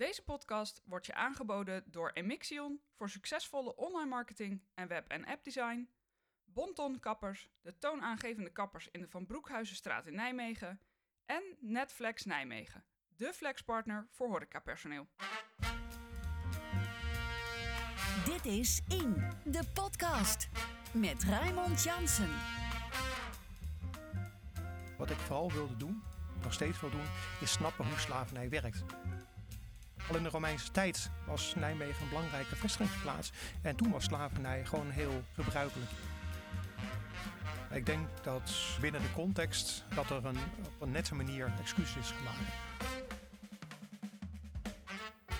Deze podcast wordt je aangeboden door Emixion voor succesvolle online marketing en web- en appdesign, Bonton Kappers, de toonaangevende kappers in de Van Broekhuizenstraat in Nijmegen en Netflex Nijmegen, de flexpartner voor horecapersoneel. Dit is In, de podcast. Met Raymond Jansen. Wat ik vooral wilde doen, nog steeds wil doen, is snappen hoe slavernij werkt. Al in de Romeinse tijd was Nijmegen een belangrijke vestigingsplaats. En toen was slavernij gewoon heel gebruikelijk. Ik denk dat binnen de context dat er een, op een nette manier excuus is gemaakt.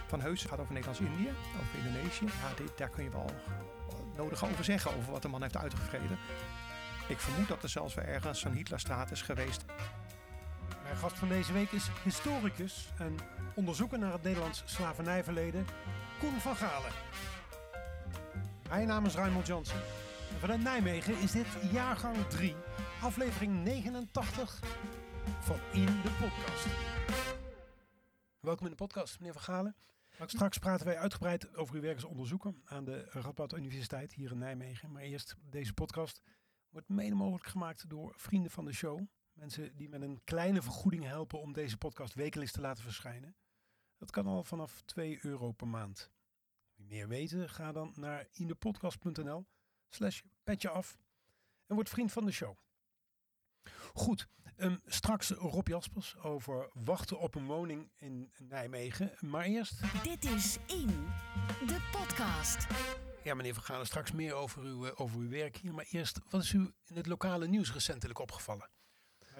Van Heus gaat over Nederlands-Indië, over Indonesië. Ja, dit, daar kun je wel nodig over zeggen, over wat de man heeft uitgevreden. Ik vermoed dat er zelfs wel ergens een Hitlerstraat is geweest. Gast van deze week is historicus en onderzoeker naar het Nederlands slavernijverleden, Koen van Galen. Mijn naam is Raymond Jansen. En vanuit Nijmegen is dit jaargang 3, aflevering 89 van In de Podcast. Welkom in de podcast, meneer van Galen. Straks praten wij uitgebreid over uw werk als onderzoeker aan de Radboud Universiteit hier in Nijmegen. Maar eerst, deze podcast wordt mede mogelijk gemaakt door vrienden van de show. Mensen die met een kleine vergoeding helpen om deze podcast wekelijks te laten verschijnen. Dat kan al vanaf 2 euro per maand. Wil je meer weten? Ga dan naar indepodcast.nl slash petje af en word vriend van de show. Goed, um, straks Rob Jaspers over wachten op een woning in Nijmegen. Maar eerst... Dit is In, de podcast. Ja, meneer Van Galen, straks meer over uw, eh, over uw werk hier. Maar eerst, wat is u in het lokale nieuws recentelijk opgevallen?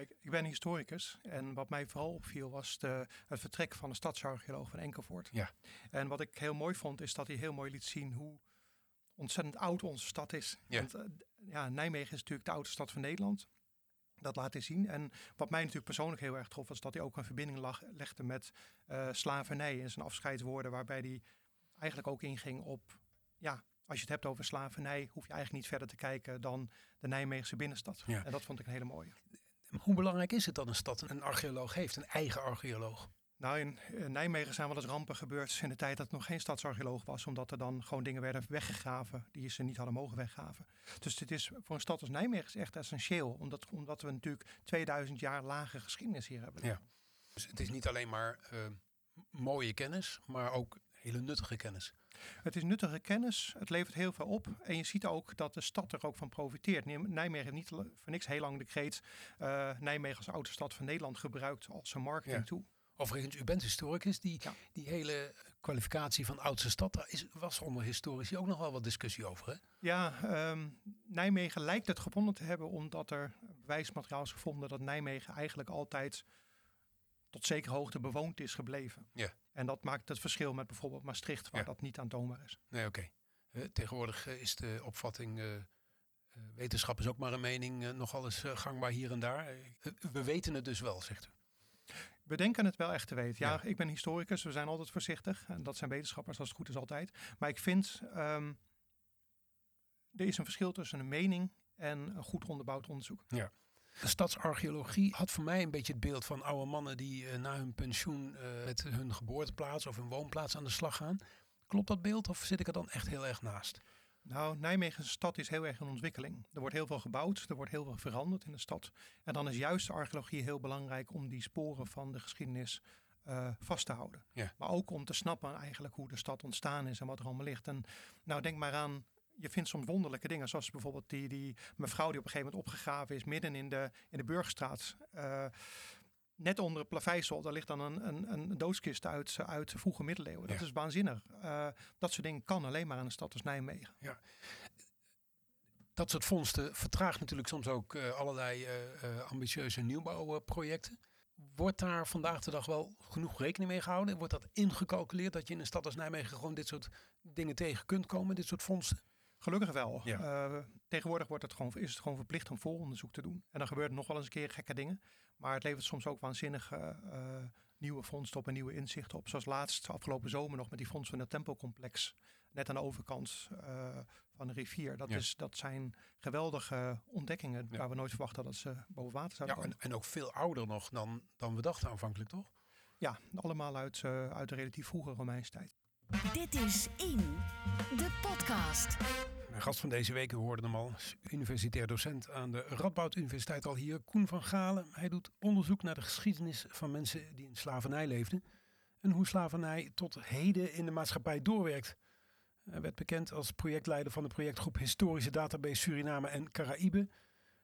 Ik, ik ben historicus en wat mij vooral opviel was de, het vertrek van de stadsarcheoloog van Enkelvoort. Ja. En wat ik heel mooi vond is dat hij heel mooi liet zien hoe ontzettend oud onze stad is. Ja. Want, uh, ja, Nijmegen is natuurlijk de oudste stad van Nederland. Dat laat hij zien. En wat mij natuurlijk persoonlijk heel erg trof, was dat hij ook een verbinding lag, legde met uh, slavernij in zijn afscheidswoorden, waarbij hij eigenlijk ook inging op, ja, als je het hebt over slavernij, hoef je eigenlijk niet verder te kijken dan de Nijmeegse binnenstad. Ja. En dat vond ik een hele mooie. Hoe belangrijk is het dat een stad een archeoloog heeft, een eigen archeoloog? Nou, in, Nijmegen zijn wel eens rampen gebeurd in de tijd dat het nog geen stadsarcheoloog was, omdat er dan gewoon dingen werden weggegraven die ze niet hadden mogen weggraven. Dus dit is voor een stad als Nijmegen is echt essentieel, omdat, omdat we natuurlijk 2000 jaar lage geschiedenis hier hebben. Ja. Dus het is niet alleen maar uh, mooie kennis, maar ook hele nuttige kennis. Het is nuttige kennis, het levert heel veel op. En je ziet ook dat de stad er ook van profiteert. Nijmegen heeft niet voor niks heel lang de kreet uh, Nijmegen als oudste stad van Nederland gebruikt als een marketing ja. toe. Overigens, u bent historicus. Die, ja. die hele kwalificatie van oudste stad, daar is, was onder historici ook nog wel wat discussie over. Hè? Ja, um, Nijmegen lijkt het gevonden te hebben omdat er bewijsmateriaal is gevonden dat Nijmegen eigenlijk altijd tot zekere hoogte bewoond is gebleven. Ja. En dat maakt het verschil met bijvoorbeeld Maastricht, waar ja. dat niet aantoonbaar is. Nee, oké. Okay. Uh, tegenwoordig uh, is de opvatting, uh, wetenschap is ook maar een mening, nogal eens gangbaar hier en daar. we weten het dus wel, zegt u. We denken het wel echt te weten. Ja, Ja. ik ben historicus, we zijn altijd voorzichtig. En dat zijn wetenschappers, als het goed is altijd. Maar ik vind, um, er is een verschil tussen een mening en een goed onderbouwd onderzoek. Ja. De stadsarcheologie had voor mij een beetje het beeld van oude mannen die uh, na hun pensioen uh, met hun geboorteplaats of hun woonplaats aan de slag gaan. Klopt dat beeld of zit ik er dan echt heel erg naast? Nou, Nijmegen stad is heel erg in ontwikkeling. Er wordt heel veel gebouwd, er wordt heel veel veranderd in de stad. En dan is juist de archeologie heel belangrijk om die sporen van de geschiedenis uh, vast te houden. Ja. Maar ook om te snappen eigenlijk hoe de stad ontstaan is en wat er allemaal ligt. En nou, denk maar aan je vindt soms wonderlijke dingen. Zoals bijvoorbeeld die, die mevrouw die op een gegeven moment opgegraven is midden in de, in de Burgerstraat. Uh, net onder het plaveisel, daar ligt dan een, een, een doodskist uit, uit de vroege middeleeuwen. Dat Ja. is waanzinnig. Uh, dat soort dingen kan alleen maar in een stad als Nijmegen. Ja. Dat soort vondsten vertraagt natuurlijk soms ook uh, allerlei ambitieuze nieuwbouwprojecten. Wordt daar vandaag de dag wel genoeg rekening mee gehouden? Wordt dat ingecalculeerd dat je in een stad als Nijmegen gewoon dit soort dingen tegen kunt komen, dit soort vondsten? Gelukkig wel. Ja. Uh, tegenwoordig wordt het gewoon, is het gewoon verplicht om vooronderzoek te doen. En dan gebeuren nog wel eens een keer gekke dingen. Maar het levert soms ook waanzinnige uh, nieuwe vondsten op en nieuwe inzichten op. Zoals laatst afgelopen zomer nog met die fonds van het Tempelcomplex. Net aan de overkant uh, van de rivier. Dat, Ja. is, dat zijn geweldige ontdekkingen Ja. waar we nooit verwacht hadden dat ze boven water zouden komen. en, en ook veel ouder nog dan, dan we dachten aanvankelijk, toch? Ja, allemaal uit, uit de relatief vroege Romeinse tijd. Dit is In, de podcast. Mijn gast van deze week, u hoorde hem al, universitair docent aan de Radboud Universiteit al hier, Koen van Galen. Hij doet onderzoek naar de geschiedenis van mensen die in slavernij leefden en hoe slavernij tot heden in de maatschappij doorwerkt. Hij werd bekend als projectleider van de projectgroep Historische Database Suriname en Caraïbe.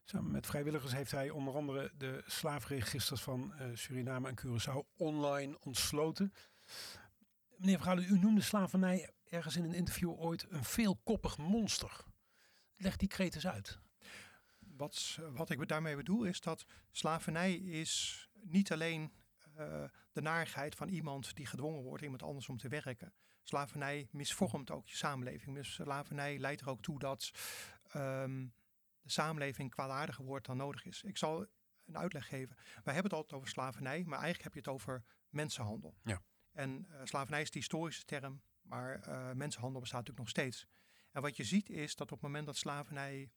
Samen met vrijwilligers heeft hij onder andere de slaafregisters van uh, Suriname en Curaçao online ontsloten. Meneer Verhalen, u noemde slavernij ergens in een interview ooit een veelkoppig monster. Leg die kreet eens uit. Wat, wat ik daarmee bedoel is dat slavernij is niet alleen uh, de narigheid van iemand die gedwongen wordt iemand anders om te werken. Slavernij misvormt ook je samenleving. Slavernij leidt er ook toe dat um, de samenleving kwaadaardiger wordt dan nodig is. Ik zal een uitleg geven. Wij hebben het altijd over slavernij, maar eigenlijk heb je het over mensenhandel. Ja. En uh, slavernij is de historische term, maar uh, mensenhandel bestaat natuurlijk nog steeds. En wat je ziet is dat op het moment dat slavernij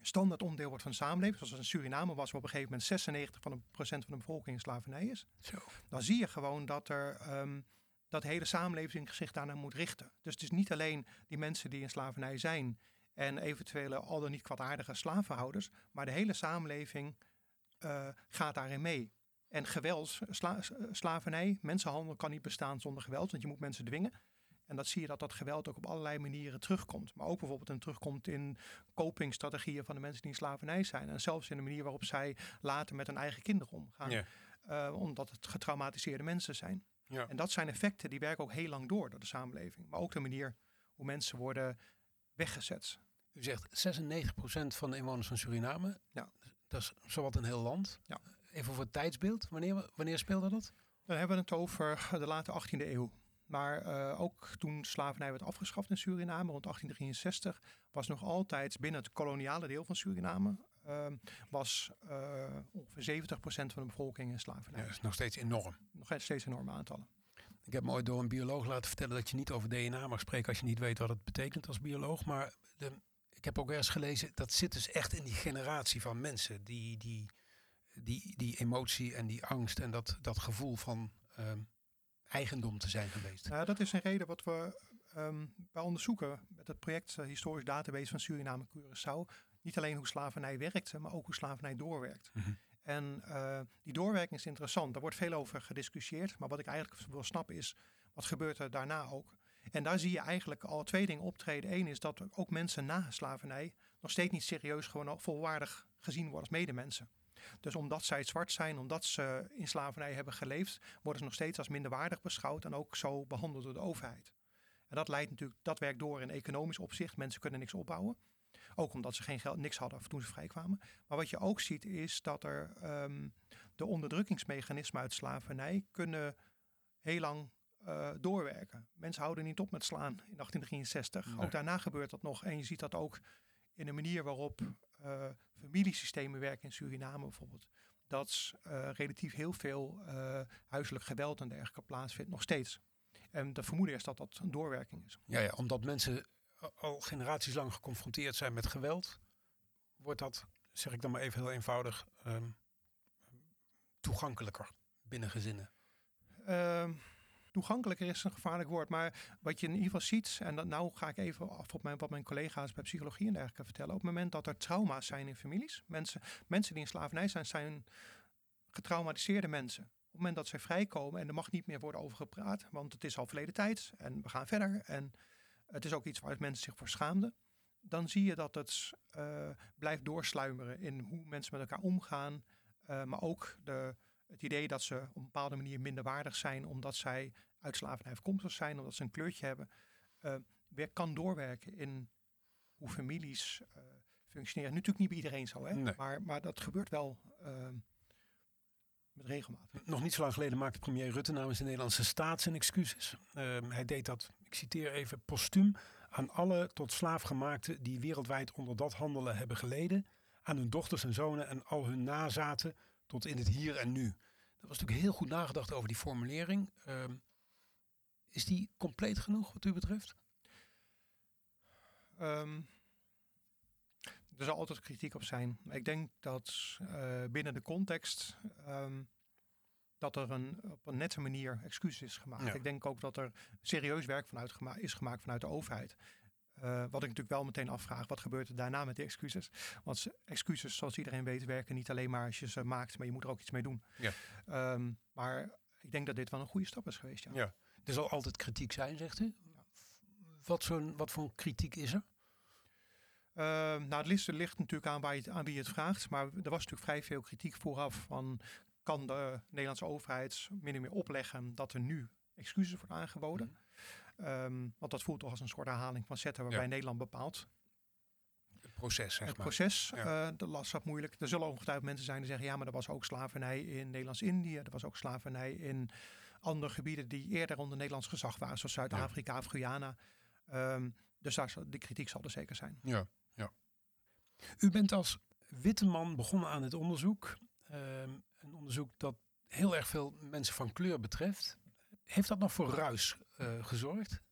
standaard onderdeel wordt van de samenleving, zoals in Suriname was, waar op een gegeven moment 96 van de procent van de bevolking in slavernij is, Zo. dan zie je gewoon dat er um, dat de hele samenleving zich daarnaar moet richten. Dus het is niet alleen die mensen die in slavernij zijn en eventuele al dan niet kwaadaardige slavenhouders, maar de hele samenleving uh, gaat daarin mee. En geweld, sla, slavernij, mensenhandel kan niet bestaan zonder geweld, want je moet mensen dwingen. En dat zie je dat dat geweld ook op allerlei manieren terugkomt. Maar ook bijvoorbeeld en terugkomt in copingstrategieën van de mensen die in slavernij zijn. En zelfs in de manier waarop zij later met hun eigen kinderen omgaan. Ja. Uh, omdat het getraumatiseerde mensen zijn. Ja. En dat zijn effecten die werken ook heel lang door door de samenleving. Maar ook de manier hoe mensen worden weggezet. U zegt 96% van de inwoners van Suriname. Ja. Dat is zowat een heel land. Ja. Even voor het tijdsbeeld. Wanneer, wanneer speelde dat? Dan hebben we het over de late 18e eeuw. Maar uh, ook toen slavernij werd afgeschaft in Suriname rond 1863, was nog altijd binnen het koloniale deel van Suriname uh, was uh, ongeveer 70% van de bevolking in slavernij. Ja, dat is nog steeds enorm. Nog steeds enorme aantallen. Ik heb me ooit door een bioloog laten vertellen dat je niet over DNA mag spreken als je niet weet wat het betekent als bioloog. Maar de, ik heb ook ergens gelezen, dat zit dus echt in die generatie van mensen. Die, die, die, die emotie en die angst en dat, dat gevoel van um, eigendom te zijn geweest. Nou, dat is een reden wat we um, bij onderzoeken met het project uh, Historisch Database van Suriname Curaçao. Niet alleen hoe slavernij werkte, maar ook hoe slavernij doorwerkt. Mm -hmm. En uh, die doorwerking is interessant. Daar wordt veel over gediscussieerd. Maar wat ik eigenlijk wil snappen is, wat gebeurt er daarna ook? En daar zie je eigenlijk al twee dingen optreden. Eén is dat ook mensen na slavernij nog steeds niet serieus gewoon volwaardig gezien worden als medemensen. Dus omdat zij zwart zijn, omdat ze in slavernij hebben geleefd, worden ze nog steeds als minderwaardig beschouwd en ook zo behandeld door de overheid. En dat leidt natuurlijk, dat werkt door in economisch opzicht. Mensen kunnen niks opbouwen. Ook omdat ze geen geld, niks hadden toen ze vrijkwamen. Maar wat je ook ziet is dat er um, de onderdrukkingsmechanismen uit slavernij kunnen heel lang uh, doorwerken. Mensen houden niet op met slaan in 1863. Nee. Ook daarna gebeurt dat nog. En je ziet dat ook in de manier waarop uh, familiesystemen werken in Suriname bijvoorbeeld. Dat uh, relatief heel veel uh, huiselijk geweld en dergelijke plaatsvindt, nog steeds. En de vermoeden is dat dat een doorwerking is. Ja, ja omdat mensen al generaties lang geconfronteerd zijn met geweld, wordt dat, zeg ik dan maar even heel eenvoudig, um, toegankelijker binnen gezinnen. Uh, toegankelijker is een gevaarlijk woord. Maar wat je in ieder geval ziet, en dat, nou ga ik even af op mijn, wat mijn collega's bij psychologie en dergelijke vertellen. Op het moment dat er trauma's zijn in families, mensen, mensen die in slavernij zijn, zijn getraumatiseerde mensen. Op het moment dat zij vrijkomen en er mag niet meer worden over gepraat, want het is al verleden tijd en we gaan verder. En het is ook iets waar mensen zich voor schaamden. Dan zie je dat het uh, blijft doorsluimeren in hoe mensen met elkaar omgaan. Uh, maar ook de, het idee dat ze op een bepaalde manier minderwaardig zijn omdat zij uit slavernij afkomstig zijn, omdat ze een kleurtje hebben, uh, weer kan doorwerken in hoe families uh, functioneren. Natuurlijk niet bij iedereen zo, hè? Nee. Maar, maar dat gebeurt wel uh, met regelmaat. Nog niet zo lang geleden maakte premier Rutte namens de Nederlandse staat zijn excuses. hij deed dat, ik citeer even, postuum aan alle tot slaafgemaakten die wereldwijd onder dat handelen hebben geleden, aan hun dochters en zonen en al hun nazaten tot in het hier en nu. Er was natuurlijk heel goed nagedacht over die formulering. Uh, is die compleet genoeg wat u betreft? Um, er zal altijd kritiek op zijn. Ik denk dat uh, binnen de context um, dat er een, op een nette manier excuses is gemaakt. Ja. Ik denk ook dat er serieus werk vanuit gema- is gemaakt vanuit de overheid. Eh, wat ik natuurlijk wel meteen afvraag, wat gebeurt er daarna met die excuses? Want excuses, zoals iedereen weet, werken niet alleen maar als je ze maakt, maar je moet er ook iets mee doen. Ja. Ehm, maar ik denk dat dit wel een goede stap is geweest. Ja. Ja. Er zal altijd kritiek zijn, zegt u. Wat, voor, wat voor kritiek is er? Ehm, nou, het ligt, ligt natuurlijk aan, waar je, aan wie je het vraagt. Maar er was natuurlijk vrij veel kritiek vooraf van... kan de Nederlandse overheid min of meer opleggen dat er nu excuses worden aangeboden? Ehm, want dat voelt toch als een soort herhaling van zetten waarbij Ja. Nederland bepaalt. Het proces, zeg het maar. proces, Ja. eh dat las dat moeilijk. Er zullen ongetwijfeld mensen zijn die zeggen... ja, maar er was ook slavernij in Nederlands-Indië. Er was ook slavernij in andere gebieden die eerder onder Nederlands gezag waren. Zoals Zuid-Afrika of Guyana. Ehm, dus daar, zal- die kritiek zal er zeker zijn. Ja. U bent als witte man begonnen aan het onderzoek. Ehm, een onderzoek dat heel erg veel mensen van kleur betreft. Heeft dat nog voor ruis gezorgd?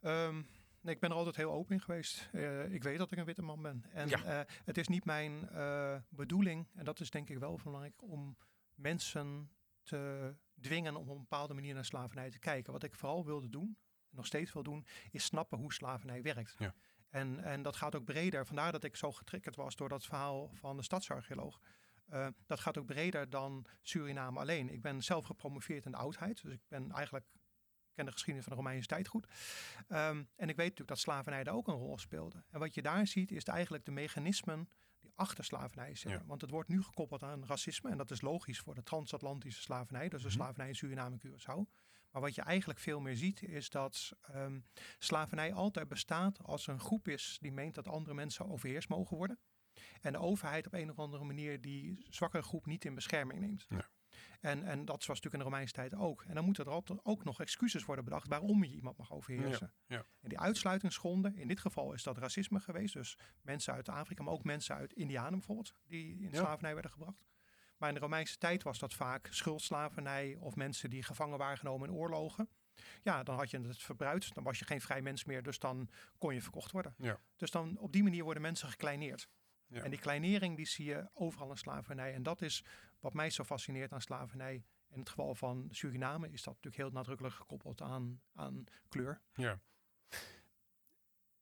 Ehm, nee, ik ben er altijd heel open in geweest. Eh, ik weet dat ik een witte man ben. En Ja. eh, het is niet mijn eh, bedoeling, en dat is denk ik wel belangrijk, om mensen te dwingen om op een bepaalde manier naar slavernij te kijken. Wat ik vooral wilde doen, en nog steeds wil doen, is snappen hoe slavernij werkt. Ja. En, en dat gaat ook breder. Vandaar dat ik zo getriggerd was door dat verhaal van de stadsarcheoloog. Eh, dat gaat ook breder dan Suriname alleen. Ik ben zelf gepromoveerd in de oudheid. Dus ik ben eigenlijk ken de geschiedenis van de Romeinse tijd goed. Ehm, en ik weet natuurlijk dat slavernij daar ook een rol speelde. En wat je daar ziet is eigenlijk de mechanismen die achter slavernij zitten. Ja. Want het wordt nu gekoppeld aan racisme. En dat is logisch voor de transatlantische slavernij. Dus de Mhm. slavernij in Suriname en Curaçao. Maar wat je eigenlijk veel meer ziet is dat ehm, slavernij altijd bestaat als een groep is die meent dat andere mensen overheerst mogen worden. En de overheid op een of andere manier die zwakkere groep niet in bescherming neemt. Ja. En, en dat was natuurlijk in de Romeinse tijd ook. En dan moeten er ook nog excuses worden bedacht waarom je iemand mag overheersen. Ja, ja. En die uitsluitingsgronden, in dit geval is dat racisme geweest. Dus mensen uit Afrika, maar ook mensen uit Indianen bijvoorbeeld, die in Ja. slavernij werden gebracht. Maar in de Romeinse tijd was dat vaak schuldslavernij of mensen die gevangen waren genomen in oorlogen. Ja, dan had je het verbruikt, dan was je geen vrij mens meer, dus dan kon je verkocht worden. Ja. Dus dan op die manier worden mensen gekleineerd. Ja. En die kleinering die zie je overal in slavernij. En dat is wat mij zo fascineert aan slavernij. In het geval van Suriname is dat natuurlijk heel nadrukkelijk gekoppeld aan, aan kleur. Ja.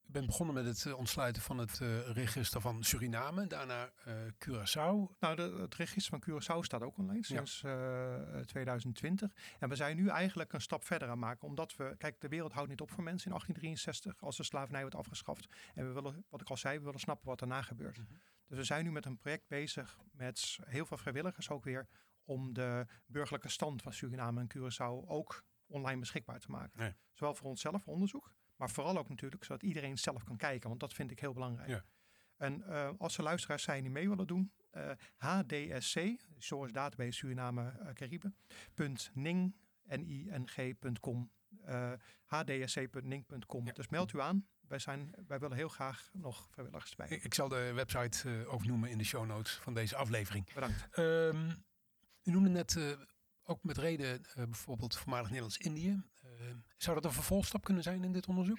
U bent begonnen met het eh, ontsluiten van het eh, register van Suriname. Daarna eh, Curaçao. Nou, de, het register van Curaçao staat ook online Ja. sinds eh, 2020. En we zijn nu eigenlijk een stap verder aan het maken. Omdat we, kijk, de wereld houdt niet op voor mensen in 1863 als de slavernij wordt afgeschaft. En we willen, wat ik al zei, we willen snappen wat daarna gebeurt. Mhm. Dus we zijn nu met een project bezig met heel veel vrijwilligers ook weer. Om de burgerlijke stand van Suriname en Curaçao ook online beschikbaar te maken. Zowel voor onszelf, voor onderzoek. Maar vooral ook natuurlijk zodat iedereen zelf kan kijken. Want dat vind ik heel belangrijk. Ja. En eh, als er luisteraars zijn die mee willen doen, eh, HDSC, Source Database Suriname uh, Caribe, .ning, N-I-N-G.com, hdsc.ning.com. Ja. Dus meld u aan. Wij, zijn, wij willen heel graag nog vrijwilligers bij. Ik, zal de website eh, ook noemen in de show notes van deze aflevering. Bedankt. Ehm, u noemde net eh, ook met reden eh, bijvoorbeeld voormalig Nederlands-Indië. Eh, zou dat een vervolgstap kunnen zijn in dit onderzoek?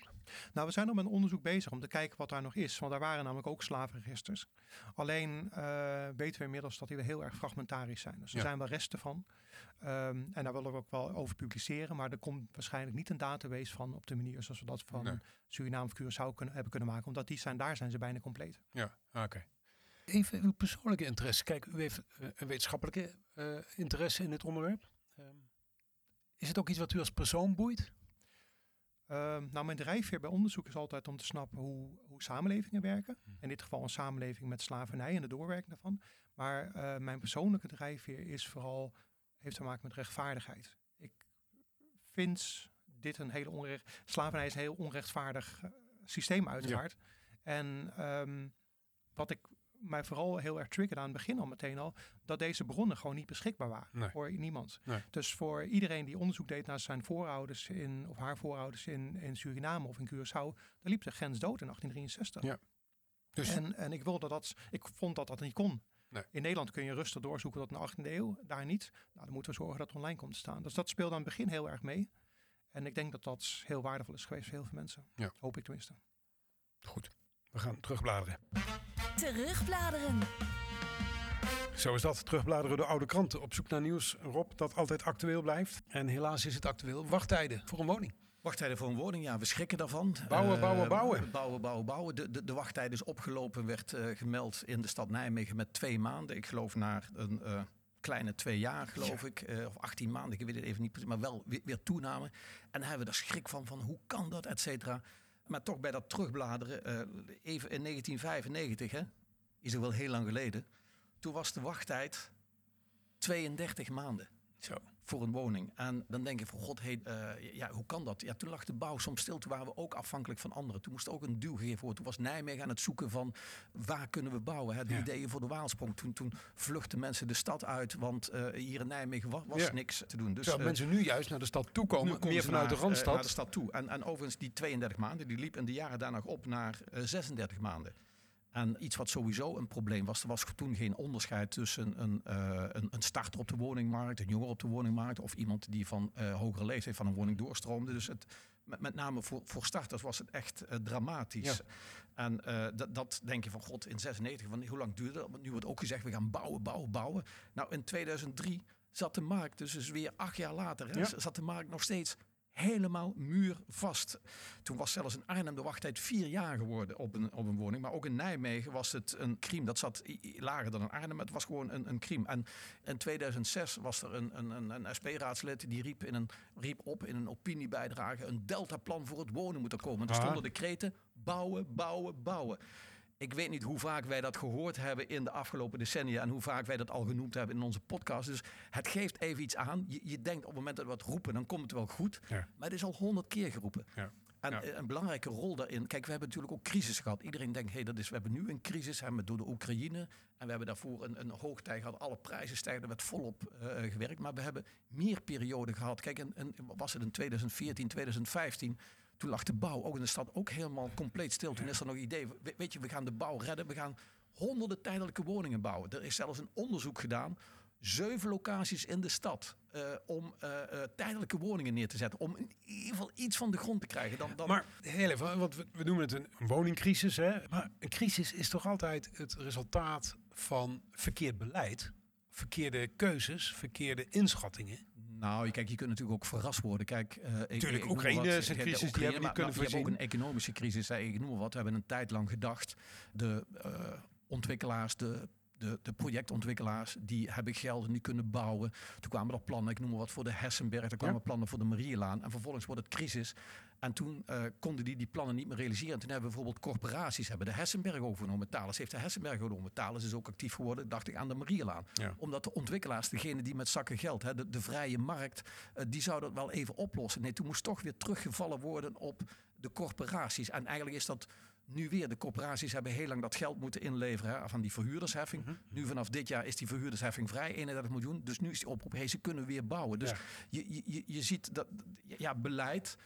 Nou, we zijn nog met een onderzoek bezig om te kijken wat daar nog is. Want daar waren namelijk ook slavenregisters. Alleen eh, weten we inmiddels dat die weer heel erg fragmentarisch zijn. Dus er Ja. zijn wel resten van. Ehm, en daar willen we ook wel over publiceren. Maar er komt waarschijnlijk niet een database van op de manier zoals we dat van Nee. Suriname of Curaçao kunnen, hebben kunnen maken. Omdat die zijn, daar zijn ze bijna compleet. Ja, ah, oké. Even uw persoonlijke interesse. Kijk, u heeft eh, een wetenschappelijke eh, interesse in dit onderwerp. Ehm, is het ook iets wat u als persoon boeit? Ehm, nou, mijn drijfveer bij onderzoek is altijd om te snappen hoe, hoe samenlevingen werken. Hm. In dit geval een samenleving met slavernij en de doorwerking daarvan. Maar eh, mijn persoonlijke drijfveer is vooral, heeft te maken met rechtvaardigheid. Ik vind dit een hele onrecht... Slavernij is een heel onrechtvaardig eh, systeem uiteraard. En ehm, wat ik mij vooral heel erg triggerde aan het begin al meteen al... dat deze bronnen gewoon niet beschikbaar waren Nee. voor niemand. Nee. Dus voor iedereen die onderzoek deed naar zijn voorouders in, of haar voorouders in, in Suriname of in Curaçao, daar liep de grens dood in 1863. Ja. Dus En, en ik wilde dat, ik vond dat dat niet kon. Nee. In Nederland kun je rustig doorzoeken tot de 18e eeuw, daar niet. Nou, dan moeten we zorgen dat het online komt te staan. Dus dat speelde aan het begin heel erg mee. En ik denk dat dat heel waardevol is geweest voor heel veel mensen. Ja. Hoop ik tenminste. Goed, we gaan terugbladeren. Terugbladeren. Zo is dat. Terugbladeren de oude kranten. Op zoek naar nieuws, Rob, dat altijd actueel blijft. En helaas is het actueel. Wachttijden voor een woning. Wachttijden voor een woning, ja, we schrikken daarvan. Bouwen, Eh, bouwen, bouwen. Bouwen, bouwen, bouwen. De, de, de wachttijd is opgelopen, werd eh, gemeld in de stad Nijmegen met twee maanden. Ik geloof naar een eh, kleine twee jaar, geloof ik. eh, of 18 maanden, ik weet het even niet precies. Maar wel weer, weer toename. En dan hebben we er schrik van, van hoe kan dat, et cetera. Maar toch bij dat terugbladeren, eh, even in 1995, hè, is er wel heel lang geleden. Toen was de wachttijd 32 maanden Zo. voor een woning. En dan denk je van god, hey, eh, ja, hoe kan dat? Ja, toen lag de bouw soms stil. Toen waren we ook afhankelijk van anderen. Toen moest ook een duw gegeven worden. Toen was Nijmegen aan het zoeken van waar kunnen we bouwen. Hè? De Ja. ideeën voor de Waalsprong. Toen, toen vluchtten mensen de stad uit. Want eh, hier in Nijmegen was, was Ja. niks te doen. Dus Terwijl eh, mensen nu juist naar de stad toe komen, meer vanuit naar, de Randstad. naar de stad toe. En, en overigens die 32 maanden, die liep in de jaren daarna op naar eh, 36 maanden. En iets wat sowieso een probleem was, er was toen geen onderscheid tussen een, eh, een, een starter op de woningmarkt, een jonger op de woningmarkt of iemand die van eh, hogere leeftijd van een woning doorstroomde. Dus het, met, met name voor, voor starters was het echt eh, dramatisch. Ja. En dat, dat denk je van god, in 96, van, hoe lang duurde dat? Want nu wordt ook gezegd, we gaan bouwen, bouwen, bouwen. Nou, in 2003 zat de markt, dus is weer acht jaar later, hè, Ja. zat de markt nog steeds helemaal muurvast. Toen was zelfs in Arnhem de wachttijd vier jaar geworden op een, op een woning. Maar ook in Nijmegen was het een crime. Dat zat lager dan in Arnhem. Het was gewoon een, een crime. En in 2006 was er een, een, een, SP-raadslid die riep, in een, riep op in een opiniebijdrage... een deltaplan voor het wonen moet er komen. Er Ah. stonden decreten bouwen, bouwen, bouwen. Ik weet niet hoe vaak wij dat gehoord hebben in de afgelopen decennia en hoe vaak wij dat al genoemd hebben in onze podcast. Dus het geeft even iets aan. Je, je denkt op het moment dat we wat roepen, dan komt het wel goed. Ja. Maar het is al honderd keer geroepen. Ja. En Ja. een belangrijke rol daarin. Kijk, we hebben natuurlijk ook crisis gehad. Iedereen denkt, hey, dat is, we hebben nu een crisis hè, met door de Oekraïne. En we hebben daarvoor een, een hoogtij gehad. Alle prijzen stijgen, er werd volop eh, gewerkt. Maar we hebben meer perioden gehad. Kijk, en was het in 2014, 2015. Toen lag de bouw ook in de stad ook helemaal compleet stil. Toen is er nog idee. we- Weet je, we gaan de bouw redden. We gaan honderden tijdelijke woningen bouwen. Er is zelfs een onderzoek gedaan. Zeven locaties in de stad eh, om eh, eh, tijdelijke woningen neer te zetten. Om in ieder geval iets van de grond te krijgen. Dan, dan, Maar heel want we, we noemen het een, een woningcrisis. Hè? Maar een crisis is toch altijd het resultaat van verkeerd beleid, verkeerde keuzes, verkeerde inschattingen. Nou, kijk, je kunt natuurlijk ook verrast worden. Kijk, eh, Tuurlijk, ik Oekraïne wat, is een de crisis, die hebben we niet kunnen maar Je hebt ook voorzien. een economische crisis. hè. Ik noem maar wat. We hebben een tijd lang gedacht. De eh, ontwikkelaars, de, de, de projectontwikkelaars, die hebben geld en die kunnen bouwen. Toen kwamen er plannen, ik noem maar wat, voor de Hessenberg. Er kwamen Ja. plannen voor de Marielaan. En vervolgens wordt het crisis. En toen eh, konden die die plannen niet meer realiseren. En toen hebben we bijvoorbeeld corporaties hebben de Hessenberg overgenomen. Thales heeft de Hessenberg overgenomen. Thales is ook actief geworden, dacht ik, aan de Marielaan. Ja. Omdat de ontwikkelaars, degene die met zakken geld, hè, de, de vrije markt, eh, die zou dat wel even oplossen. Nee, toen moest toch weer teruggevallen worden op de corporaties. En eigenlijk is dat nu weer. De corporaties hebben heel lang dat geld moeten inleveren hè, van die verhuurdersheffing. Mhm. Nu vanaf dit jaar is die verhuurdersheffing vrij, 31 miljoen. Dus nu is die oproep, hey, ze kunnen weer bouwen. Dus Ja. je, je, je ziet dat, ja, beleid...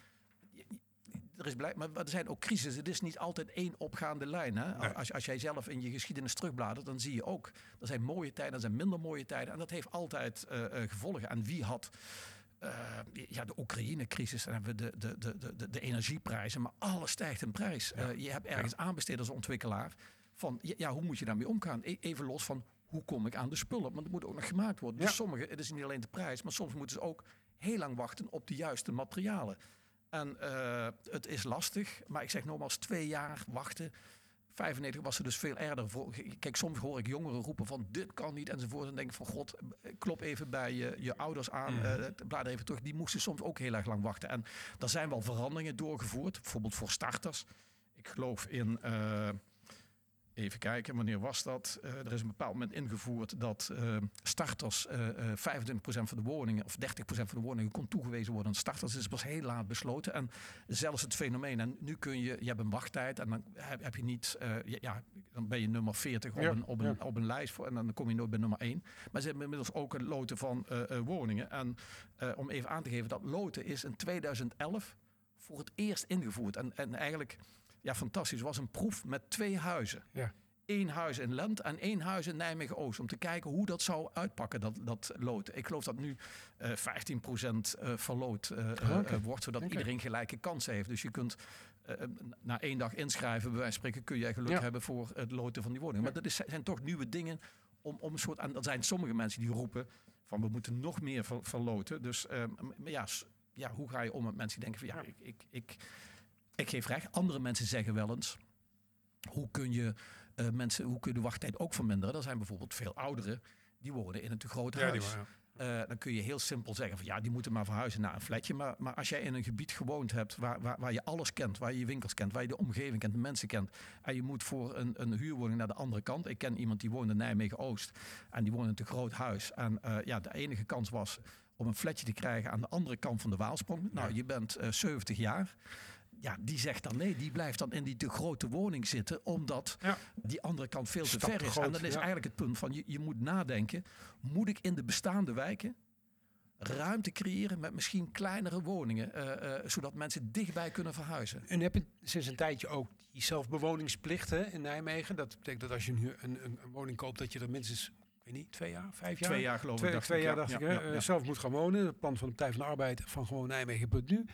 Er is beleid, maar er zijn ook crises. Het is niet altijd één opgaande lijn. Hè? Nee. Als, als jij zelf in je geschiedenis terugbladert, dan zie je ook... er zijn mooie tijden, er zijn minder mooie tijden. En dat heeft altijd eh, eh, gevolgen. En wie had... eh, ja, de Oekraïne-crisis, dan hebben we de, de, de, de, de, energieprijzen, maar alles stijgt in prijs. Je hebt ergens aanbesteed als ontwikkelaar van, ja, ja, hoe moet je daarmee omgaan? E- Even los van, hoe kom ik aan de spullen? Want het moet ook nog gemaakt worden. Ja. Dus sommige, het is niet alleen de prijs, maar soms moeten ze ook heel lang wachten op de juiste materialen. En eh, het is lastig, maar ik zeg nogmaals, twee jaar wachten. 95 was er dus veel erger. Voor. Kijk, soms hoor ik jongeren roepen van dit kan niet enzovoort. En dan denk ik van god, klop even bij je, je ouders aan. Blader even terug. Die moesten soms ook heel erg lang wachten. En er zijn wel veranderingen doorgevoerd. Bijvoorbeeld voor starters. Ik geloof in... eh, Even kijken, wanneer was dat? Eh, er is een bepaald moment ingevoerd dat eh, starters eh, eh, 25% van de woningen of 30% van de woningen kon toegewezen worden aan starters. Dus het was heel laat besloten. En zelfs het fenomeen, en nu kun je, je hebt een wachttijd en dan heb, heb je niet, ja, dan ben je nummer 40 op, Ja, een, op, een, op een lijst voor, en dan kom je nooit bij nummer 1. Maar ze hebben inmiddels ook een loten van woningen. En om even aan te geven, dat loten is in 2011 voor het eerst ingevoerd. En, en eigenlijk, ja, fantastisch, was een proef met twee huizen Ja. één huis in Lent en één huis in Nijmegen-Oost. Om te kijken hoe dat zou uitpakken, dat, dat lood. Ik geloof dat nu eh 15% eh verloot eh, eh, eh, wordt, zodat iedereen gelijke kansen heeft. Dus je kunt eh, na één dag inschrijven, bij wijze van spreken, kun jij geluk Ja. hebben voor het loten van die woning. Maar dat is, zijn toch nieuwe dingen om, om een soort, en er zijn sommige mensen die roepen van we moeten nog meer ver- verloten. Dus ehm, ja, ja, hoe ga je om met mensen die denken van ja, ik, ik, ik, ik geef recht. Andere mensen zeggen wel eens, hoe kun je eh, mensen, hoe kun je de wachttijd ook verminderen? Er zijn bijvoorbeeld veel ouderen die wonen in een te groot Ja, huis. Eh, dan kun je heel simpel zeggen van ja, die moeten maar verhuizen naar een flatje. Maar, maar als jij in een gebied gewoond hebt waar, waar, waar je alles kent, waar je je winkels kent, waar je de omgeving kent, de mensen kent. En je moet voor een, een huurwoning naar de andere kant. Ik ken iemand die woonde in Nijmegen-Oost en die woonde in een te groot huis. En eh, ja, de enige kans was om een flatje te krijgen aan de andere kant van de Waalsprong. Nou, je bent eh 70 jaar. Ja, die zegt dan nee, die blijft dan in die te grote woning zitten, omdat Ja. die andere kant veel te Stap ver is. groot, en dan is ja. eigenlijk het punt van je, je moet nadenken, moet ik in de bestaande wijken ruimte creëren met misschien kleinere woningen, eh, eh, zodat mensen dichtbij kunnen verhuizen? En heb je sinds een tijdje ook die zelfbewoningsplicht hè, in Nijmegen. Dat betekent dat als je nu een, een, een woning koopt, dat je er minstens, ik weet niet, twee jaar, vijf jaar? Twee jaar geloof Twee, ik. dacht twee ik, jaar ja. dacht Ja, ik, eh, ja. zelf moet gaan wonen. Het plan van de Partij van de Arbeid van gewoon Nijmegen.nu.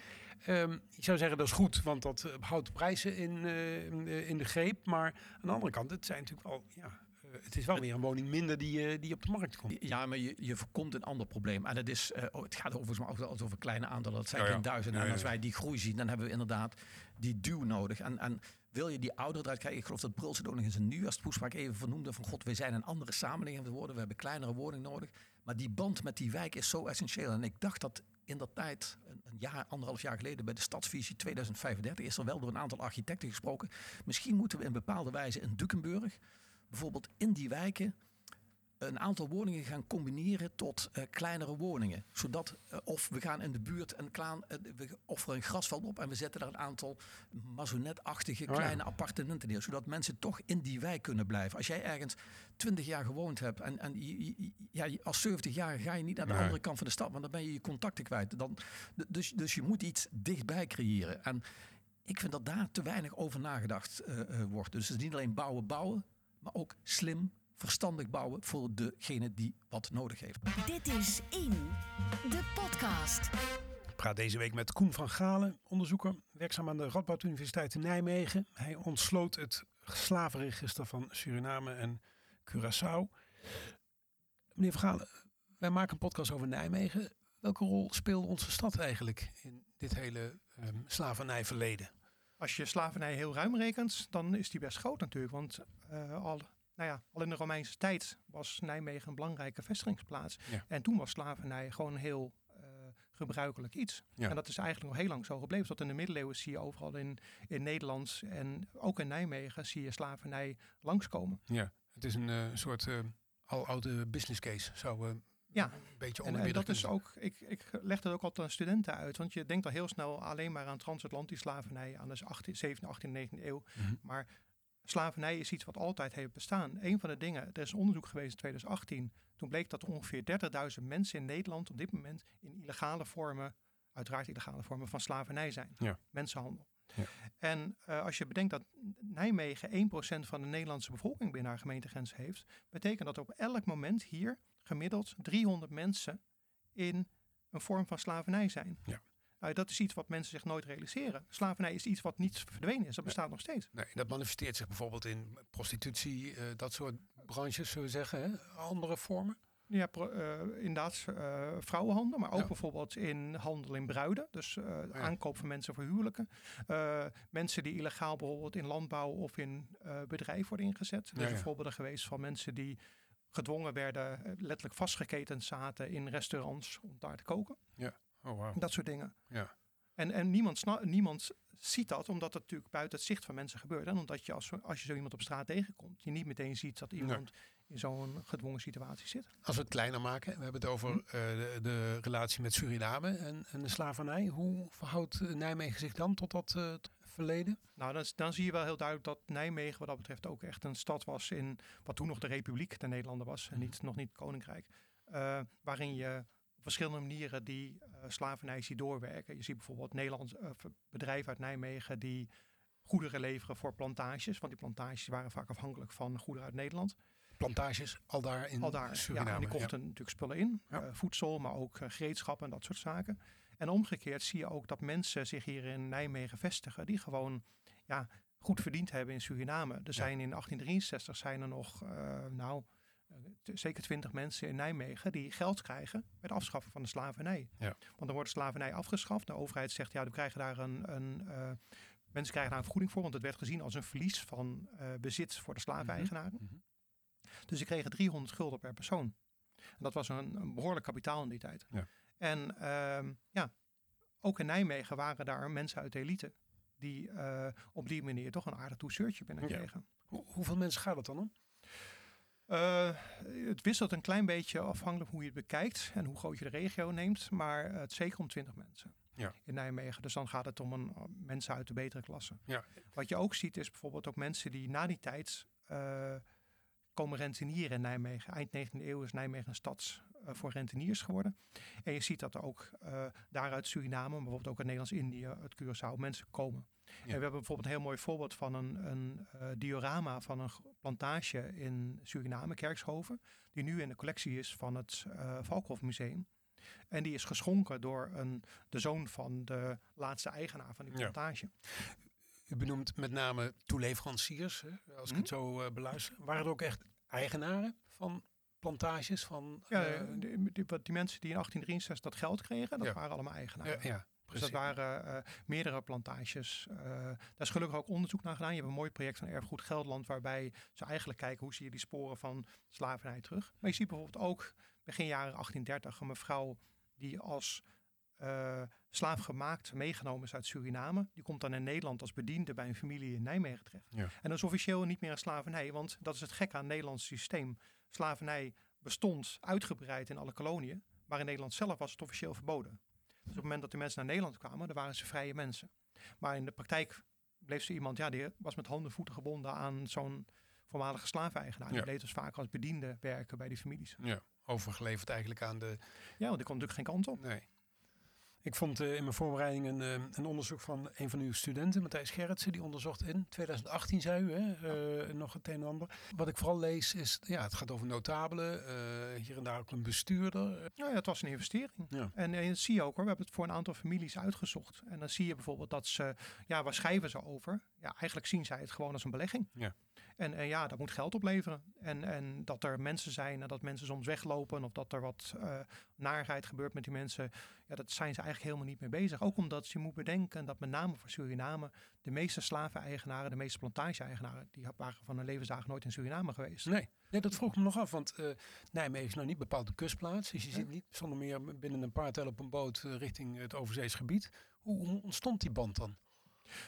Ehm ik zou zeggen dat is goed, want dat eh, houdt de prijzen in, eh, in de- in greep. Maar aan de andere kant, het zijn natuurlijk wel, ja, eh, het is wel weer een woning minder die, eh, die op de markt komt. Ja, maar je, je voorkomt een ander probleem. En het, is, eh, oh, het gaat overigens maar over, over kleine aantallen. Dat zijn Ja, ja. geen duizenden. Ja, en als wij die groei zien, dan hebben we inderdaad die duw nodig. En, en wil je die ouderen eruit krijgen? Ik geloof dat Brulse het ook nog eens een nieuwjaarstoespraak even vernoemde. Van god, we zijn een andere samenleving geworden. We hebben kleinere woningen nodig. Maar die band met die wijk is zo essentieel. En ik dacht dat in dat tijd, een, jaar, anderhalf jaar geleden, bij de Stadsvisie 2035, is er wel door een aantal architecten gesproken. Misschien moeten we in bepaalde wijze in Dukenburg, bijvoorbeeld in die wijken, een aantal woningen gaan combineren tot eh, kleinere woningen. Zodat, eh, of we gaan in de buurt een klaan, eh, we offeren een grasveld op en we zetten daar een aantal mazonetachtige Oh ja. kleine appartementen neer. Zodat mensen toch in die wijk kunnen blijven. Als jij ergens 20 jaar gewoond hebt en, en ja, als 70 jaar ga je niet naar de Nee. andere kant van de stad, want dan ben je je contacten kwijt. Dan, dus, dus je moet iets dichtbij creëren. En ik vind dat daar te weinig over nagedacht wordt. Dus het is niet alleen bouwen, bouwen, maar ook slim, verstandig bouwen voor degene die wat nodig heeft. Dit is In, de podcast. Ik praat deze week met Koen van Galen, onderzoeker, werkzaam aan de Radboud Universiteit in Nijmegen. Hij ontsloot het slavenregister van Suriname en Curaçao. Meneer van Galen, wij maken een podcast over Nijmegen. Welke rol speelde onze stad eigenlijk in dit hele ehm, slavernijverleden? Als je slavernij heel ruim rekent, dan is die best groot natuurlijk. Want eh, al, nou ja, al in de Romeinse tijd was Nijmegen een belangrijke vestigingsplaats. Ja. En toen was slavernij gewoon heel eh, gebruikelijk iets. Ja. En dat is eigenlijk nog heel lang zo gebleven. Tot in de middeleeuwen zie je overal in, in Nederland en ook in Nijmegen zie je slavernij langskomen. Ja, het is een eh, soort uh, aloude business case, zou Ja. een beetje En, en dat is ook, ik, ik leg dat ook altijd aan studenten uit. Want je denkt al heel snel alleen maar aan transatlantische slavernij aan de 18, 17, 18, 19e eeuw. Mhm. Maar slavernij is iets wat altijd heeft bestaan. Een van de dingen, er is een onderzoek geweest in 2018. Toen bleek dat er ongeveer 30.000 mensen in Nederland op dit moment in illegale vormen, uiteraard illegale vormen van slavernij zijn. Ja. Mensenhandel. Ja. En uh, als je bedenkt dat Nijmegen 1% van de Nederlandse bevolking binnen haar gemeentegrens heeft, betekent dat op elk moment hier gemiddeld 300 mensen in een vorm van slavernij zijn. Ja. Uh, dat is iets wat mensen zich nooit realiseren. Slavernij is iets wat niet verdwenen is. Dat bestaat nee. nog steeds. Nee, dat manifesteert zich bijvoorbeeld in prostitutie, uh, dat soort branches, zullen we zeggen. Hè? Andere vormen? Ja, pro, uh, inderdaad uh, vrouwenhandel, maar ook ja. bijvoorbeeld in handel in bruiden. Dus uh, ja. aankoop van mensen voor huwelijken. Mensen die illegaal bijvoorbeeld in landbouw of in bedrijf worden ingezet. Er ja, zijn voorbeelden geweest van mensen die gedwongen werden, eh, letterlijk vastgeketend zaten in restaurants om daar te koken. Ja, oh wow. Dat soort dingen. Ja. En, en niemand, niemand ziet dat, omdat het natuurlijk buiten het zicht van mensen gebeurt. En omdat je als, als je zo iemand op straat tegenkomt, je niet meteen ziet dat iemand ja. in zo'n gedwongen situatie zit. Als we het kleiner maken, we hebben het over uh, de, de, relatie met Suriname en, en, de slavernij. Hoe verhoudt Nijmegen zich dan tot dat uh, verleden? Nou, dan, dan, zie je wel heel duidelijk dat Nijmegen wat dat betreft ook echt een stad was in wat toen nog de Republiek der Nederlanden was en niet, nog niet het Koninkrijk. Uh, waarin je op verschillende manieren die uh, slavernij ziet doorwerken. Je ziet bijvoorbeeld Nederlands uh, bedrijven uit Nijmegen die goederen leveren voor plantages. Want die plantages waren vaak afhankelijk van goederen uit Nederland. Plantages, al daar in al daar, Suriname. Ja, en die kochten ja. natuurlijk spullen in. Ja. Uh, voedsel, maar ook gereedschappen en dat soort zaken. En omgekeerd zie je ook dat mensen zich hier in Nijmegen vestigen. Die gewoon ja, goed verdiend hebben in Suriname. Er zijn in 1863 zijn er nog, nou, eh, zeker twintig mensen in Nijmegen die geld krijgen bij het afschaffen van de slavernij. Ja. Want dan wordt de slavernij afgeschaft. De overheid zegt, ja, we krijgen daar een, een eh, mensen krijgen daar een vergoeding voor, want het werd gezien als een verlies van eh, bezit voor de slaveneigenaren. Mhm. Dus ze kregen 300 gulden per persoon. En dat was een, een behoorlijk kapitaal in die tijd. Ja. En ehm, ja, ook in Nijmegen waren daar mensen uit de elite die eh, op die manier toch een aardig toezeurtje binnenkregen. Hoe- hoeveel mensen gaat het dan om? Eh, het wisselt een klein beetje afhankelijk hoe je het bekijkt en hoe groot je de regio neemt, maar eh, het zeker om 20 mensen Ja. in Nijmegen. Dus dan gaat het om een, om mensen uit de betere klasse. Ja. Wat je ook ziet is bijvoorbeeld ook mensen die na die tijd eh, komen rentenieren in Nijmegen. Eind 19e eeuw is Nijmegen een stad eh, voor renteniers geworden. En je ziet dat er ook uh, daaruit Suriname, maar bijvoorbeeld ook uit Nederlands-Indië, uit Curaçao, mensen komen. Ja. En we hebben bijvoorbeeld een heel mooi voorbeeld van een, een uh, diorama van een plantage in Suriname, Kerkshoven, die nu in de collectie is van het uh, Valkhof Museum. En die is geschonken door een, de zoon van de laatste eigenaar van die plantage. Ja. U benoemt met name toeleveranciers, hè, als ik hm? het zo uh, beluister. Waren er ook echt eigenaren van plantages? Van, ja, uh, die, die, die, mensen die in 1863 dat geld kregen, dat ja. waren allemaal eigenaren. Ja, ja. Dus dat waren uh, meerdere plantages. Uh, daar is gelukkig ook onderzoek naar gedaan. Je hebt een mooi project van Erfgoed Gelderland... waarbij ze eigenlijk kijken hoe zie je die sporen van slavernij terug. Maar je ziet bijvoorbeeld ook begin jaren 1830 een mevrouw die als uh, slaaf gemaakt meegenomen is uit Suriname. Die komt dan in Nederland als bediende bij een familie in Nijmegen terecht. Ja. En dat is officieel niet meer een slavernij, want dat is het gekke aan het Nederlands systeem. Slavernij bestond uitgebreid in alle koloniën, maar in Nederland zelf was het officieel verboden. Dus op het moment dat de mensen naar Nederland kwamen, dan waren ze vrije mensen. Maar in de praktijk bleef ze iemand, ja, die was met handen en voeten gebonden aan zo'n voormalige slaveneigenaar. Die Ja. deed dus vaak als bediende werken bij die families. Ja, overgeleverd eigenlijk aan de... Ja, want die kon natuurlijk geen kant op. Nee. Ik vond uh, in mijn voorbereiding een, uh, een, onderzoek van een van uw studenten, Matthijs Gerritsen, die onderzocht in 2018, zei u, hè, uh, nog het een en ander. Wat ik vooral lees is, ja, het gaat over notabelen, hier en daar ook een bestuurder. Nou ja, het was een investering. Ja. En, en dat zie je ook hoor, we hebben het voor een aantal families uitgezocht. En dan zie je bijvoorbeeld dat ze, ja, waar schrijven ze over? Ja, eigenlijk zien zij het gewoon als een belegging. Ja. En, en ja, dat moet geld opleveren. En, en dat er mensen zijn en dat mensen soms weglopen of dat er wat uh, narigheid gebeurt met die mensen. Ja, dat zijn ze eigenlijk helemaal niet mee bezig. Ook omdat je moet bedenken dat met name voor Suriname de meeste slaveneigenaren, de meeste plantage-eigenaren, die waren van hun levensdagen nooit in Suriname geweest. Nee, nee dat vroeg me nog af, want uh, Nijmegen is nou niet bepaald de kustplaats. Dus je zit niet zonder meer binnen een paar tel op een boot uh, richting het overzees gebied. Hoe, hoe ontstond die band dan?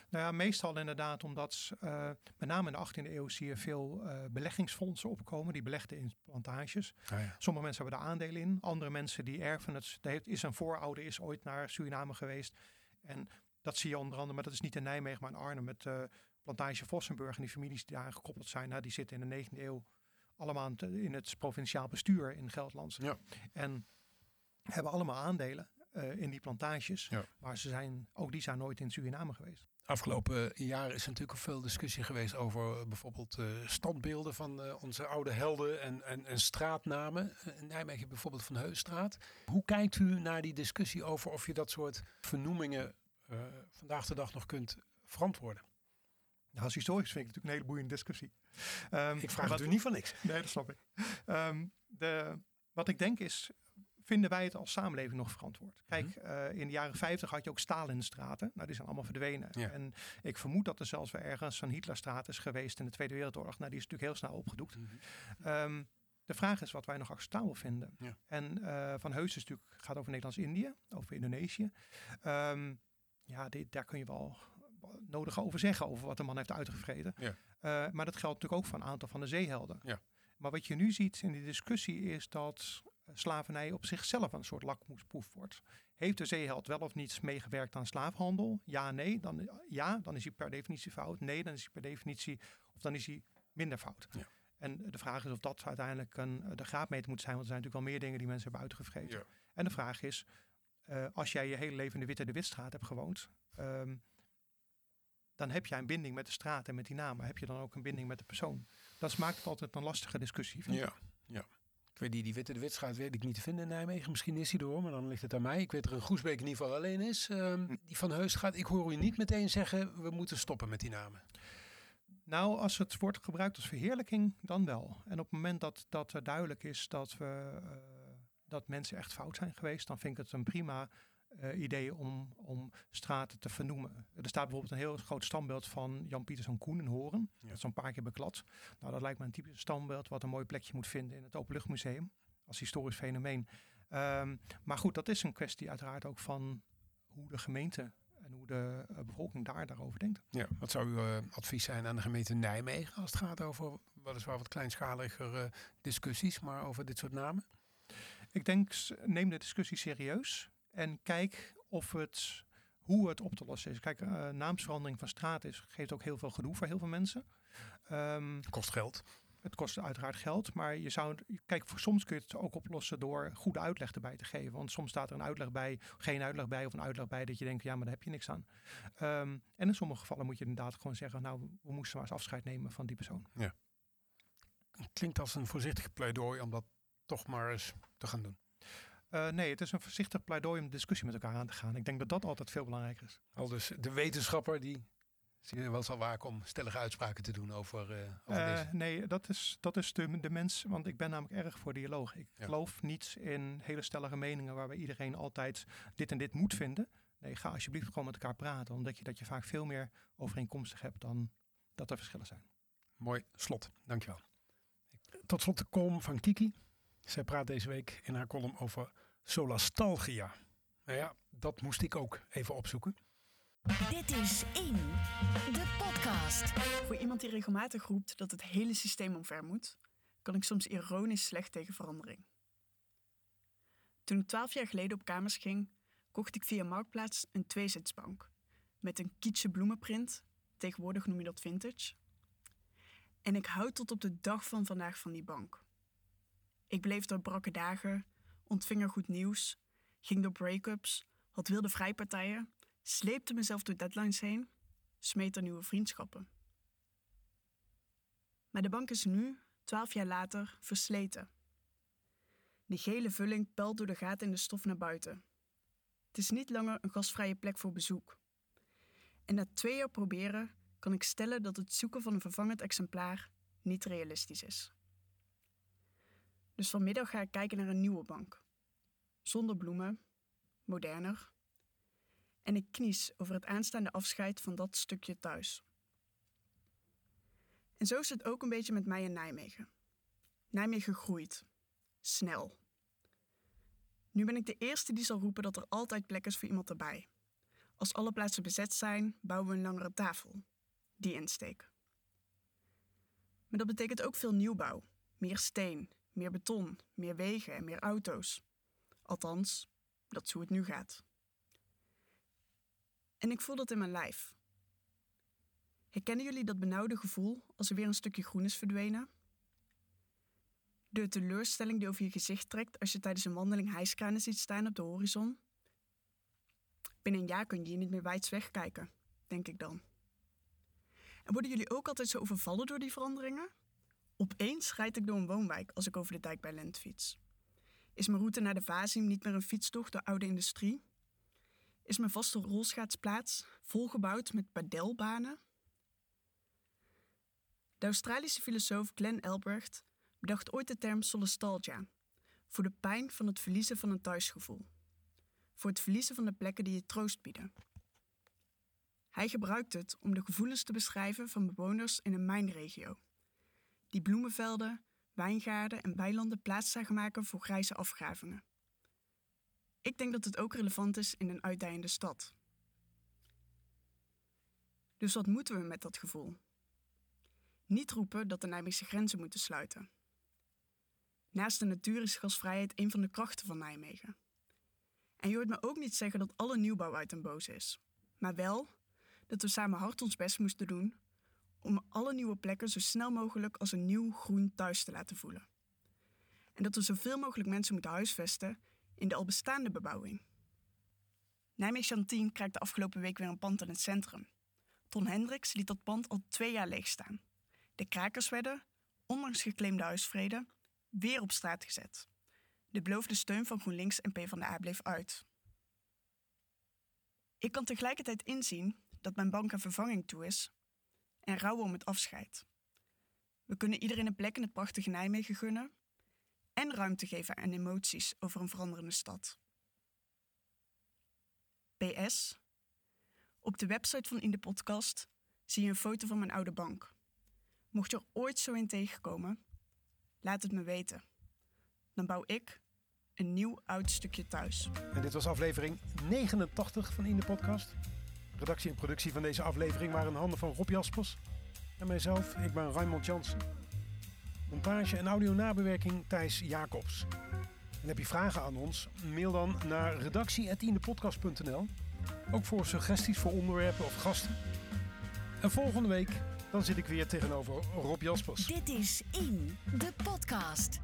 Nou ja, meestal inderdaad omdat uh, met name in de 18e eeuw zie je veel uh, beleggingsfondsen opkomen. Die belegden in plantages. Ah, ja. Sommige mensen hebben daar aandelen in. Andere mensen die erven het. Er is een voorouder is ooit naar Suriname geweest. En dat zie je onder andere, maar dat is niet in Nijmegen, maar in Arnhem met uh, plantage Vossenburg. En die families die daar gekoppeld zijn, nou, die zitten in de 19e eeuw allemaal in het provinciaal bestuur in Gelderland. Ja. En hebben allemaal aandelen uh, in die plantages. Ja. Maar ze zijn, ook die zijn nooit in Suriname geweest. Afgelopen jaren is er natuurlijk veel discussie geweest over bijvoorbeeld uh, standbeelden van uh, onze oude helden en, en, en straatnamen. In Nijmegen bijvoorbeeld van Heusstraat. Hoe kijkt u naar die discussie over of je dat soort vernoemingen vandaag de dag nog kunt verantwoorden? Nou, als historisch vind ik het natuurlijk een hele boeiende discussie. Um, ik vraag het u niet van niks. Nee, dat snap ik. Um, de, wat ik denk is, vinden wij het als samenleving nog verantwoord? Kijk, mm -hmm. uh, in de jaren 50 had je ook Stalinstraten. Nou, die zijn allemaal verdwenen. Ja. En ik vermoed dat er zelfs weer ergens een Hitlerstraat is geweest in de Tweede Wereldoorlog. Nou, die is natuurlijk heel snel opgedoekt. Mhm. Um, de vraag is wat wij nog acceptabel vinden. Ja. En uh, Van Heus is natuurlijk, gaat over Nederlands-Indië, over Indonesië. Um, ja, dit, daar kun je wel nodig over zeggen, over wat de man heeft uitgevreden. Ja. Uh, maar dat geldt natuurlijk ook voor een aantal van de zeehelden. Ja. Maar wat je nu ziet in die discussie is dat slavernij op zichzelf een soort lakmoesproef wordt. Heeft de zeeheld wel of niet meegewerkt aan slaafhandel? Ja, nee. Dan, ja, dan is hij per definitie fout. Nee, dan is hij per definitie, of dan is hij minder fout. Ja. En de vraag is of dat uiteindelijk een, de graadmeter moet zijn, want er zijn natuurlijk wel meer dingen die mensen hebben uitgevreten. Ja. En de vraag is, uh, als jij je hele leven in de Witte de Witstraat hebt gewoond, um, dan heb jij een binding met de straat en met die naam. Maar heb je dan ook een binding met de persoon? Dat maakt het altijd een lastige discussie. Vind ja, ik. Weet die, die Witte de Witstraat weet ik niet te vinden in Nijmegen. Misschien is hij door, maar dan ligt het aan mij. Ik weet er een Groesbeek in ieder geval alleen is. Um, die van Heusstraat. Ik hoor u niet meteen zeggen, we moeten stoppen met die namen. Nou, als het wordt gebruikt als verheerlijking, dan wel. En op het moment dat, dat er duidelijk is dat, we, uh, dat mensen echt fout zijn geweest, dan vind ik het een prima uh, idee om, om straten te vernoemen. Er staat bijvoorbeeld een heel groot standbeeld van Jan Pieterszoon Koen in Horen. Ja. Dat is een paar keer beklad. Nou, dat lijkt me een typisch standbeeld wat een mooi plekje moet vinden in het Openluchtmuseum. Als historisch fenomeen. Um, maar goed, dat is een kwestie uiteraard ook van hoe de gemeente en hoe de uh, bevolking daar daarover denkt. Ja, wat zou uw uh, advies zijn aan de gemeente Nijmegen als het gaat over weliswaar wat kleinschaliger uh, discussies, maar over dit soort namen? Ik denk, neem de discussie serieus en kijk of het, hoe het op te lossen is. Kijk, uh, naamsverandering van straat is, geeft ook heel veel gedoe voor heel veel mensen. Um, kost geld. Het kost uiteraard geld, maar je zou, kijk, soms kun je het ook oplossen door goede uitleg erbij te geven. Want soms staat er een uitleg bij, geen uitleg bij of een uitleg bij dat je denkt, ja, maar daar heb je niks aan. Um, en in sommige gevallen moet je inderdaad gewoon zeggen, nou, we moesten maar eens afscheid nemen van die persoon. Ja. Klinkt als een voorzichtig pleidooi om dat toch maar eens te gaan doen. Uh, nee, het is een voorzichtig pleidooi om discussie met elkaar aan te gaan. Ik denk dat dat altijd veel belangrijker is. Al dus de wetenschapper die wel zal waken om stellige uitspraken te doen over, uh, over uh, deze. Nee, dat is, dat is de, de mens, want ik ben namelijk erg voor dialoog. Ik ja. geloof niet in hele stellige meningen waarbij iedereen altijd dit en dit moet vinden. Nee, ga alsjeblieft gewoon met elkaar praten, omdat je dat je vaak veel meer overeenkomstig hebt dan dat er verschillen zijn. Mooi slot, dankjewel. Tot slot de column van Kiki. Zij praat deze week in haar column over solastalgia. Nou ja, dat moest ik ook even opzoeken. Dit is In, de podcast. Voor iemand die regelmatig roept dat het hele systeem omver moet, kan ik soms ironisch slecht tegen verandering. Toen ik twaalf jaar geleden op kamers ging, kocht ik via Marktplaats een tweezitsbank. Met een kietje bloemenprint, tegenwoordig noem je dat vintage. En ik houd tot op de dag van vandaag van die bank. Ik bleef door brakke dagen, ontving er goed nieuws, ging door break-ups, had wilde vrijpartijen, sleepte mezelf door deadlines heen, smeet er nieuwe vriendschappen. Maar de bank is nu, twaalf jaar later, versleten. De gele vulling pelt door de gaten in de stof naar buiten. Het is niet langer een gastvrije plek voor bezoek. En na twee jaar proberen kan ik stellen dat het zoeken van een vervangend exemplaar niet realistisch is. Dus vanmiddag ga ik kijken naar een nieuwe bank. Zonder bloemen, moderner. En ik knies over het aanstaande afscheid van dat stukje thuis. En zo is het ook een beetje met mij in Nijmegen. Nijmegen groeit. Snel. Nu ben ik de eerste die zal roepen dat er altijd plek is voor iemand erbij. Als alle plaatsen bezet zijn, bouwen we een langere tafel. Die insteek. Maar dat betekent ook veel nieuwbouw. Meer steen, meer beton, meer wegen en meer auto's. Althans, dat is hoe het nu gaat. En ik voel dat in mijn lijf. Herkennen jullie dat benauwde gevoel als er weer een stukje groen is verdwenen? De teleurstelling die over je gezicht trekt als je tijdens een wandeling hijskranen ziet staan op de horizon? Binnen een jaar kun je niet meer wijds wegkijken, denk ik dan. En worden jullie ook altijd zo overvallen door die veranderingen? Opeens rijd ik door een woonwijk als ik over de dijk bij Lent fiets. Is mijn route naar de Vazim niet meer een fietstocht door oude industrie? Is mijn vaste rolschaatsplaats volgebouwd met padelbanen? De Australische filosoof Glenn Elbrecht bedacht ooit de term solastalgia voor de pijn van het verliezen van een thuisgevoel. Voor het verliezen van de plekken die je troost bieden. Hij gebruikt het om de gevoelens te beschrijven van bewoners in een mijnregio die bloemenvelden, wijngaarden en weilanden plaats zagen maken voor grijze afgravingen. Ik denk dat het ook relevant is in een uitdijende stad. Dus wat moeten we met dat gevoel? Niet roepen dat de Nijmeegse grenzen moeten sluiten. Naast de natuur is gasvrijheid een van de krachten van Nijmegen. En je hoort me ook niet zeggen dat alle nieuwbouw uit een boze is, maar wel dat we samen hard ons best moesten doen om alle nieuwe plekken zo snel mogelijk als een nieuw groen thuis te laten voelen. En dat we zoveel mogelijk mensen moeten huisvesten in de al bestaande bebouwing. Nijmegen 10 krijgt de afgelopen week weer een pand in het centrum. Ton Hendricks liet dat pand al twee jaar leeg staan. De krakers werden, ondanks geclaimde huisvrede, weer op straat gezet. De beloofde steun van GroenLinks en PvdA bleef uit. Ik kan tegelijkertijd inzien dat mijn bank een vervanging toe is en rouwen om het afscheid. We kunnen iedereen een plek in het prachtige Nijmegen gunnen en ruimte geven aan emoties over een veranderende stad. PS. Op de website van In de Podcast zie je een foto van mijn oude bank. Mocht je er ooit zo in tegenkomen, laat het me weten. Dan bouw ik een nieuw oud stukje thuis. En dit was aflevering 89 van In de Podcast. Redactie en productie van deze aflevering waren in handen van Rob Jaspers. En mijzelf, ik ben Raymond Jansen. Montage en audio nabewerking Thijs Jacobs. En heb je vragen aan ons? Mail dan naar redactie.indepodcast.nl. Ook voor suggesties voor onderwerpen of gasten. En volgende week dan zit ik weer tegenover Rob Jaspers. Dit is In, de podcast.